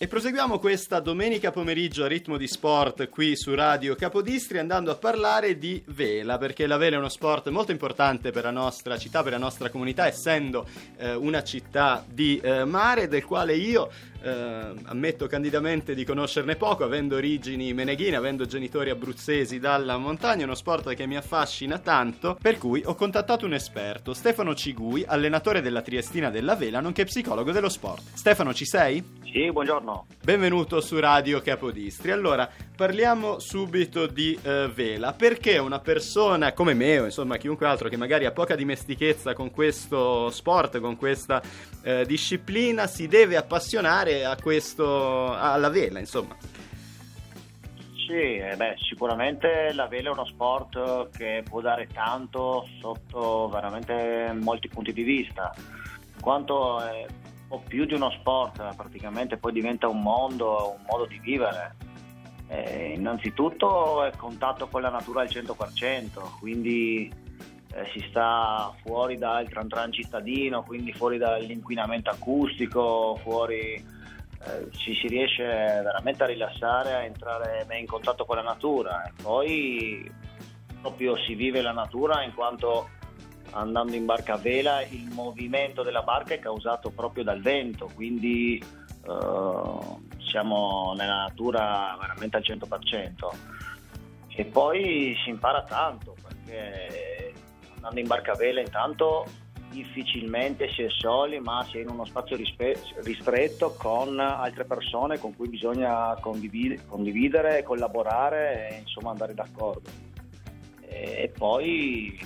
E proseguiamo questa domenica pomeriggio a ritmo di sport qui su Radio Capodistri andando a parlare di vela, perché la vela è uno sport molto importante per la nostra città, per la nostra comunità, essendo eh, una città di eh, mare del quale io eh, ammetto candidamente di conoscerne poco, avendo origini meneghine, avendo genitori abruzzesi dalla montagna, uno sport che mi affascina tanto, per cui ho contattato un esperto, Stefano Cigui, allenatore della Triestina della Vela, nonché psicologo dello sport. Stefano, ci sei? Sì, buongiorno. Benvenuto su Radio Capodistri. Allora, parliamo subito di uh, vela. Perché una persona come me, o insomma chiunque altro che magari ha poca dimestichezza con questo sport, con questa uh, disciplina, si deve appassionare a questo, alla vela, insomma? Sì, eh beh, sicuramente la vela è uno sport che può dare tanto sotto veramente molti punti di vista. Quanto po' più di uno sport, praticamente poi diventa un mondo, un modo di vivere. Eh, innanzitutto è contatto con la natura al 100%, quindi eh, si sta fuori dal tran tran cittadino, quindi fuori dall'inquinamento acustico, fuori, eh, ci si riesce veramente a rilassare, a entrare in contatto con la natura e poi proprio si vive la natura in quanto andando in barca a vela il movimento della barca è causato proprio dal vento, quindi uh, siamo nella natura veramente al 100%. E poi si impara tanto perché andando in barca a vela intanto difficilmente si è soli ma si è in uno spazio rispe- ristretto con altre persone con cui bisogna condivid- condividere, collaborare e insomma andare d'accordo. E poi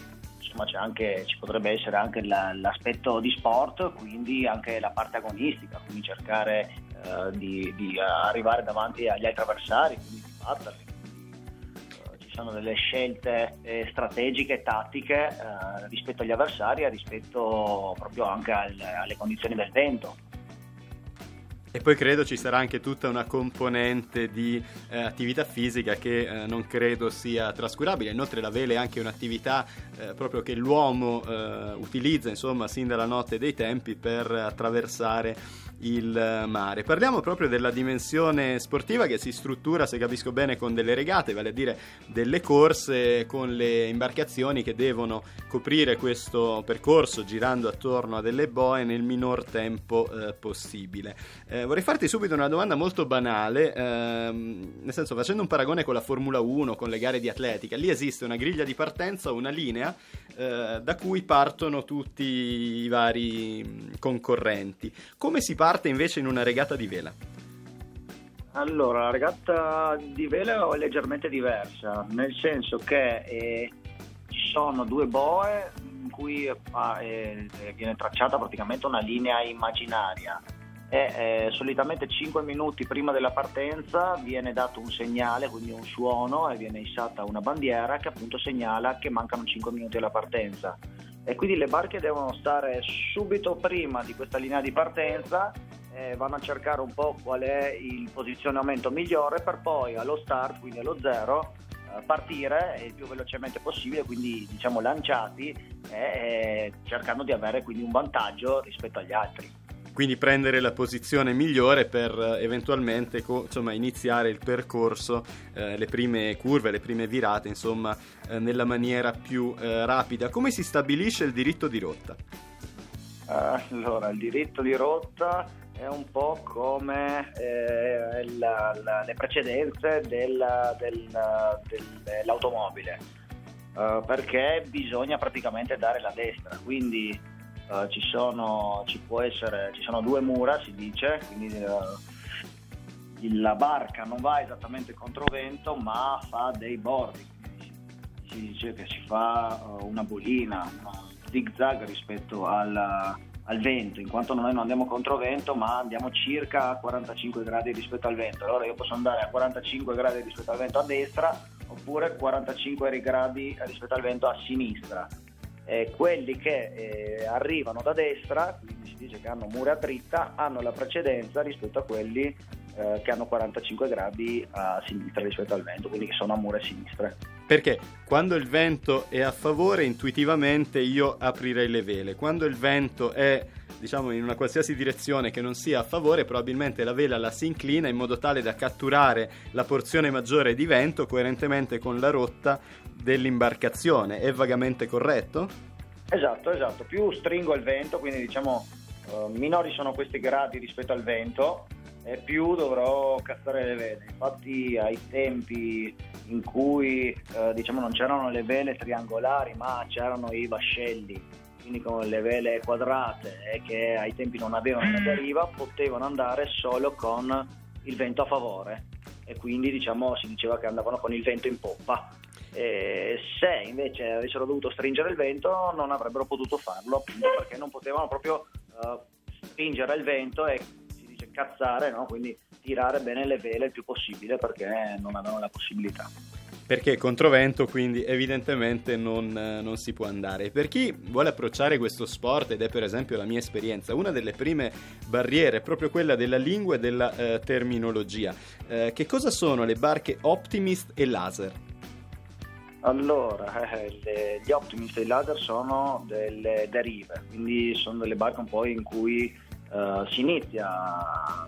insomma anche, ci potrebbe essere anche la, l'aspetto di sport, quindi anche la parte agonistica, quindi cercare eh, di, di, arrivare davanti agli altri avversari, quindi di batterli. Eh, ci sono delle scelte eh, strategiche tattiche eh, rispetto agli avversari e rispetto proprio anche al, alle condizioni del vento. E poi credo ci sarà anche tutta una componente di eh, attività fisica che eh, non credo sia trascurabile. Inoltre la vela è anche un'attività eh, proprio che l'uomo eh, utilizza, insomma, sin dalla notte dei tempi per attraversare il mare. Parliamo proprio della dimensione sportiva che si struttura, se capisco bene, con delle regate, vale a dire delle corse con le imbarcazioni che devono coprire questo percorso girando attorno a delle boe nel minor tempo eh, possibile. Eh, vorrei farti subito una domanda molto banale, ehm, nel senso facendo un paragone con la Formula 1, con le gare di atletica, lì esiste una griglia di partenza, una linea eh, da cui partono tutti i vari concorrenti. Come si parte invece in una regata di vela? Allora, la regata di vela è leggermente diversa, nel senso che eh, ci sono due boe in cui eh, viene tracciata praticamente una linea immaginaria e eh, solitamente 5 minuti prima della partenza viene dato un segnale, quindi un suono e viene issata una bandiera che appunto segnala che mancano 5 minuti alla partenza. E quindi le barche devono stare subito prima di questa linea di partenza, eh, vanno a cercare un po' qual è il posizionamento migliore per poi allo start, quindi allo zero, eh, partire il più velocemente possibile, quindi diciamo lanciati, eh, cercando di avere quindi un vantaggio rispetto agli altri quindi prendere la posizione migliore per eh, eventualmente co- insomma, iniziare il percorso, eh, le prime curve, le prime virate, insomma, eh, nella maniera più eh, rapida. Come si stabilisce il diritto di rotta? Allora, il diritto di rotta è un po' come eh, la, la, le precedenze del, del, del, dell'automobile, uh, perché bisogna praticamente dare la destra, quindi uh, ci, sono, ci, essere, ci, sono, due mura, si dice, quindi uh, la barca non va esattamente contro vento, ma fa dei bordi. si dice che si fa uh, una bolina, una zig-zag rispetto al, al vento, in quanto noi non andiamo contro vento, ma andiamo circa a 45 gradi rispetto al vento. Allora io posso andare a 45 gradi rispetto al vento a destra oppure 45 gradi rispetto al vento a sinistra eh, quelli che eh, arrivano da destra, quindi si dice che hanno mura dritta, hanno la precedenza rispetto a quelli eh, che hanno 45 gradi a sinistra rispetto al vento, quindi che sono a mura sinistre. Perché quando il vento è a favore, intuitivamente io aprirei le vele, quando il vento è diciamo in una qualsiasi direzione che non sia a favore, probabilmente la vela la si inclina in modo tale da catturare la porzione maggiore di vento coerentemente con la rotta dell'imbarcazione. È vagamente corretto? Esatto, esatto. Più stringo il vento, quindi diciamo uh, minori sono questi gradi rispetto al vento, e più dovrò cazzare le vele. Infatti ai tempi in cui uh, diciamo non c'erano le vele triangolari, ma c'erano i vascelli, quindi con le vele quadrate e che ai tempi non avevano la deriva, potevano andare solo con il vento a favore. E quindi diciamo si diceva che andavano con il vento in poppa. Eh, se invece avessero dovuto stringere il vento non avrebbero potuto farlo appunto perché non potevano proprio uh, stringere il vento e si dice cazzare, no? quindi tirare bene le vele il più possibile perché non avevano la possibilità perché controvento quindi evidentemente non, non, si può andare. Per chi vuole approcciare questo sport, ed è per esempio la mia esperienza, una delle prime barriere è proprio quella della lingua e della eh, terminologia. Eh, che cosa sono le barche Optimist e Laser? Allora, eh, le, gli Optimist e i Laser sono delle derive, quindi sono delle barche un po' in cui uh, si inizia,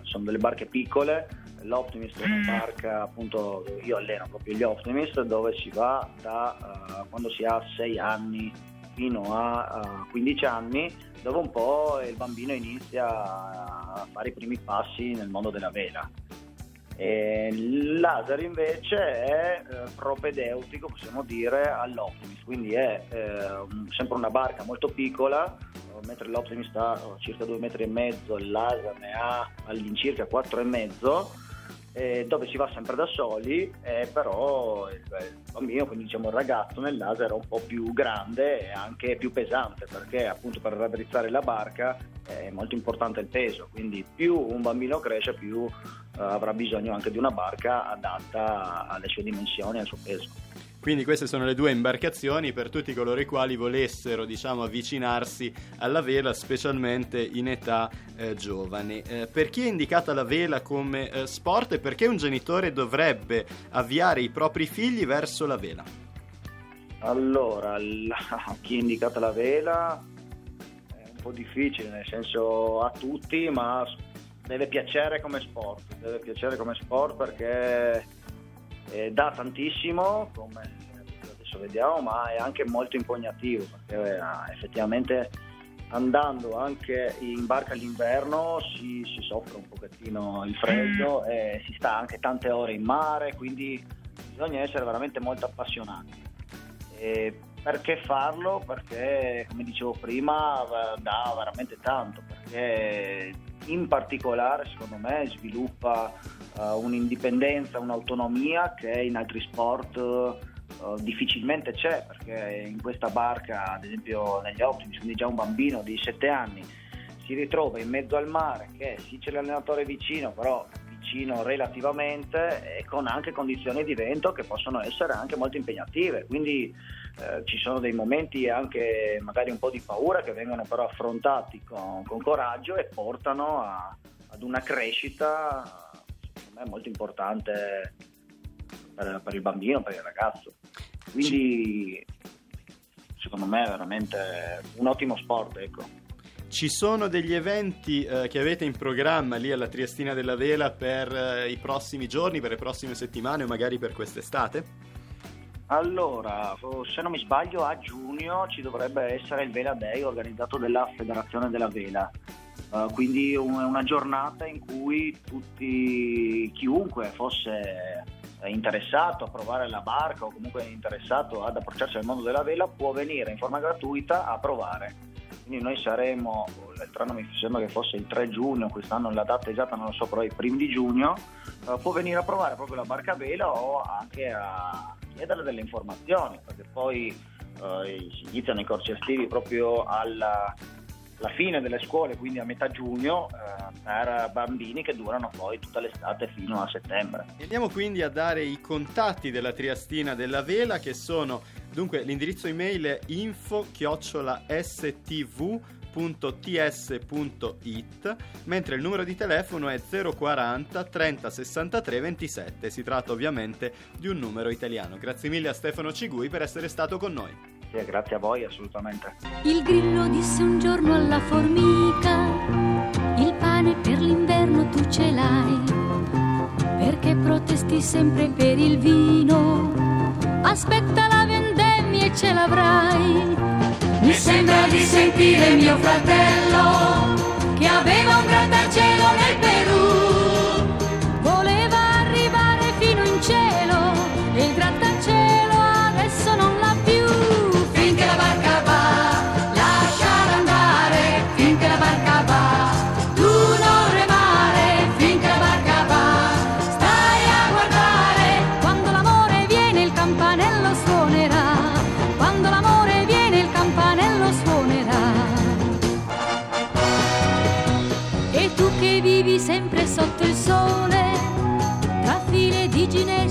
sono delle barche piccole, l'Optimist è una barca, appunto io alleno proprio gli Optimist, dove si va da uh, quando si ha 6 anni fino a uh, 15 anni, dove un po' il bambino inizia a fare i primi passi nel mondo della vela. E il laser invece è eh, propedeutico, possiamo dire, all'Optimist, quindi è eh, sempre una barca molto piccola, mentre l'Optimist ha circa 2,5 metri, e mezzo, il laser ne ha all'incirca 4,5 metri eh, dove si va sempre da soli, eh, però il, il, bambino, quindi diciamo il ragazzo nel laser è un po' più grande e anche più pesante perché appunto per raddrizzare la barca è molto importante il peso, quindi più un bambino cresce più eh, avrà bisogno anche di una barca adatta alle sue dimensioni e al suo peso. Quindi queste sono le due imbarcazioni per tutti coloro i quali volessero diciamo, avvicinarsi alla vela, specialmente in età eh, giovane. Eh, per chi è indicata la vela come eh, sport e perché un genitore dovrebbe avviare i propri figli verso la vela? Allora, la, chi è indicata la vela è un po' difficile, nel senso a tutti, ma deve piacere come sport, deve piacere come sport perché eh, dà tantissimo, come adesso vediamo, ma è anche molto impegnativo perché eh, effettivamente andando anche in barca all'inverno si, si, soffre un pochettino il freddo mm. e si sta anche tante ore in mare, quindi bisogna essere veramente molto appassionati. E perché farlo? Perché, come dicevo prima, dà veramente tanto, perché in particolare, secondo me, sviluppa uh, un'indipendenza, un'autonomia che in altri sport uh, difficilmente c'è, perché in questa barca, ad esempio negli Optimus, quindi già un bambino di 7 anni, si ritrova in mezzo al mare, che sì c'è l'allenatore vicino, però vicino relativamente e con anche condizioni di vento che possono essere anche molto impegnative. Quindi eh, ci sono dei momenti anche magari un po' di paura che vengono però affrontati con, con coraggio e portano a, ad una crescita me è molto importante per, per, il bambino, per il ragazzo. Quindi secondo me è veramente un ottimo sport, ecco. Ci sono degli eventi eh, che avete in programma lì alla Triestina della Vela per eh, i prossimi giorni, per le prossime settimane o magari per quest'estate? Allora, se non mi sbaglio, a giugno ci dovrebbe essere il Vela Day organizzato dalla Federazione della Vela. Uh, quindi un, una giornata in cui tutti, chiunque fosse interessato a provare la barca o comunque interessato ad approcciarsi al mondo della vela può venire in forma gratuita a provare. Quindi noi saremo, l'altro mi sembra che fosse il 3 giugno, quest'anno la data esatta non lo so, però i primi di giugno, uh, può venire a provare proprio la barca a vela o anche a chiedere delle informazioni, perché poi uh, si iniziano i corsi estivi proprio alla la fine delle scuole, quindi a metà giugno, eh, per bambini che durano poi tutta l'estate fino a settembre. Andiamo quindi a dare i contatti della Triastina della Vela che sono, dunque l'indirizzo email è info-stv.ts.it mentre il numero di telefono è 040 30 63 27 si tratta ovviamente di un numero italiano grazie mille a Stefano Cigui per essere stato con noi Grazie, grazie a voi assolutamente. Il grillo disse un giorno alla formica, il pane per l'inverno tu ce l'hai, perché protesti sempre per il vino, aspetta la vendemmia e ce l'avrai. Mi sembra di sentire mio fratello vivi sempre sotto il sole, tra file di ginestre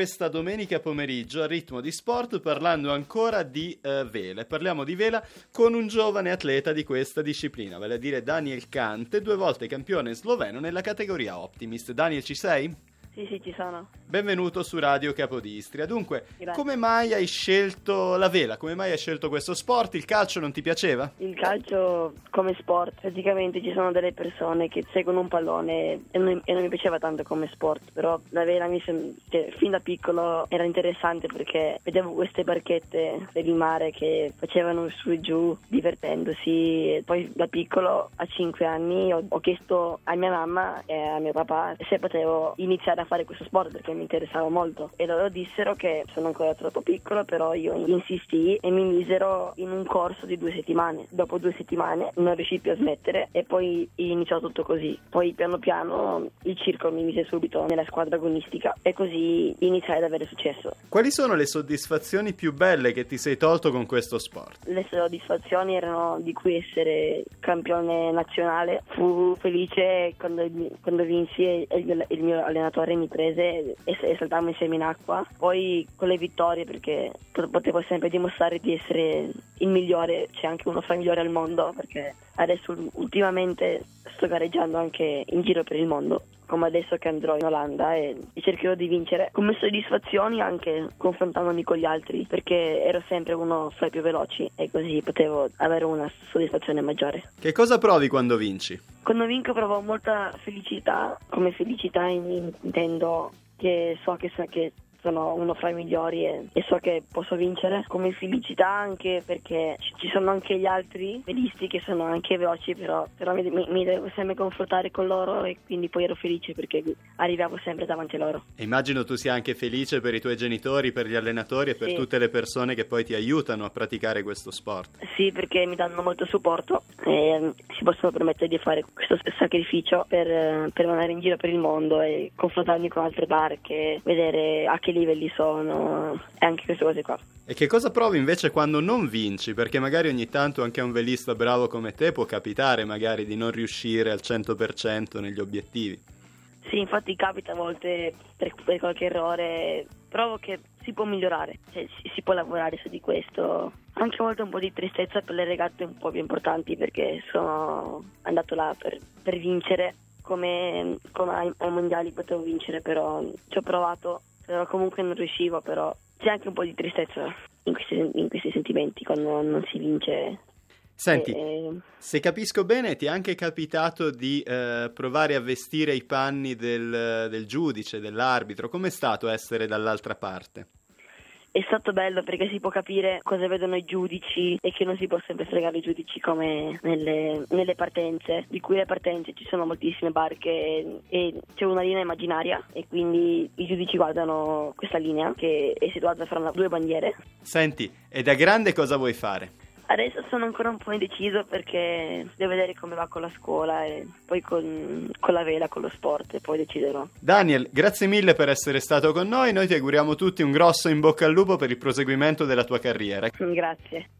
questa domenica pomeriggio a ritmo di sport parlando ancora di eh, vela. Parliamo di vela con un giovane atleta di questa disciplina, vale a dire Daniel Cante, due volte campione sloveno nella categoria Optimist. Daniel, ci sei? Sì, sì, ci sono. Benvenuto su Radio Capodistria. Dunque, Grazie. come mai hai scelto la vela? Come mai hai scelto questo sport? Il calcio non ti piaceva? Il calcio come sport, praticamente ci sono delle persone che seguono un pallone e non, e non mi piaceva tanto come sport, però la vela mi sem- cioè, fin da piccolo era interessante perché vedevo queste barchette per il mare che facevano su e giù divertendosi e poi da piccolo a 5 anni ho, ho chiesto a mia mamma e a mio papà se potevo iniziare a fare questo sport perché mi interessava molto. E loro dissero che sono ancora troppo piccolo però io insistii e mi misero in un corso di due settimane. Dopo due settimane non riuscii più a smettere e poi iniziò tutto così. Poi piano piano il circolo mi mise subito nella squadra agonistica e così iniziai ad avere successo. Quali sono le soddisfazioni più belle che ti sei tolto con questo sport? le soddisfazioni erano di cui essere campione nazionale. Fu felice quando, quando vinsi e il mio, il allenatore mi prese e, e saltammo insieme in acqua. Poi con le vittorie perché potevo sempre dimostrare di essere il migliore, c'è anche uno fra i migliori al mondo perché adesso ultimamente sto gareggiando anche in giro per il mondo come adesso che andrò in Olanda e, cercherò di vincere come soddisfazioni anche confrontandomi con gli altri perché ero sempre uno fra i più veloci e così potevo avere una soddisfazione maggiore. Che cosa provi quando vinci? Quando vinco provo molta felicità, come felicità in- intendo che so che, sa- che sono uno fra i migliori e, e so che posso vincere. Come felicità anche perché ci, sono anche gli altri velisti che sono anche veloci, però, però mi, mi, mi, devo sempre confrontare con loro e quindi poi ero felice perché arrivavo sempre davanti a loro. E immagino tu sia anche felice per i tuoi genitori, per gli allenatori e per sì. tutte le persone che poi ti aiutano a praticare questo sport. Sì, perché mi danno molto supporto e mm, si possono permettere di fare questo sacrificio per, per andare in giro per il mondo e confrontarmi con altre barche, vedere a che livelli sono e anche queste cose qua. E che cosa provi invece quando non vinci? Perché magari ogni tanto anche a un velista bravo come te può capitare magari di non riuscire al 100% negli obiettivi. Sì, infatti capita a volte per, per qualche errore, provo che si può migliorare, cioè, si, si, può lavorare su di questo. Anche a volte un po' di tristezza per le regate un po' più importanti perché sono andato là per, per vincere come, come ai, ai, mondiali potevo vincere, però ci ho provato, però comunque non riuscivo, però c'è anche un po' di tristezza in questi, in questi sentimenti quando non si vince. Senti, e, se capisco bene, ti è anche capitato di eh, provare a vestire i panni del, del giudice, dell'arbitro. Com'è stato essere dall'altra parte? È stato bello perché si può capire cosa vedono i giudici e che non si può sempre fregare i giudici come nelle, nelle partenze, di cui le partenze ci sono moltissime barche e c'è una linea immaginaria e quindi i giudici guardano questa linea che è situata fra due bandiere. Senti, e da grande cosa vuoi fare? Adesso sono ancora un po' indeciso perché devo vedere come va con la scuola e poi con, con, la vela, con lo sport e poi deciderò. Daniel, grazie mille per essere stato con noi. Noi ti auguriamo tutti un grosso in bocca al lupo per il proseguimento della tua carriera. Grazie.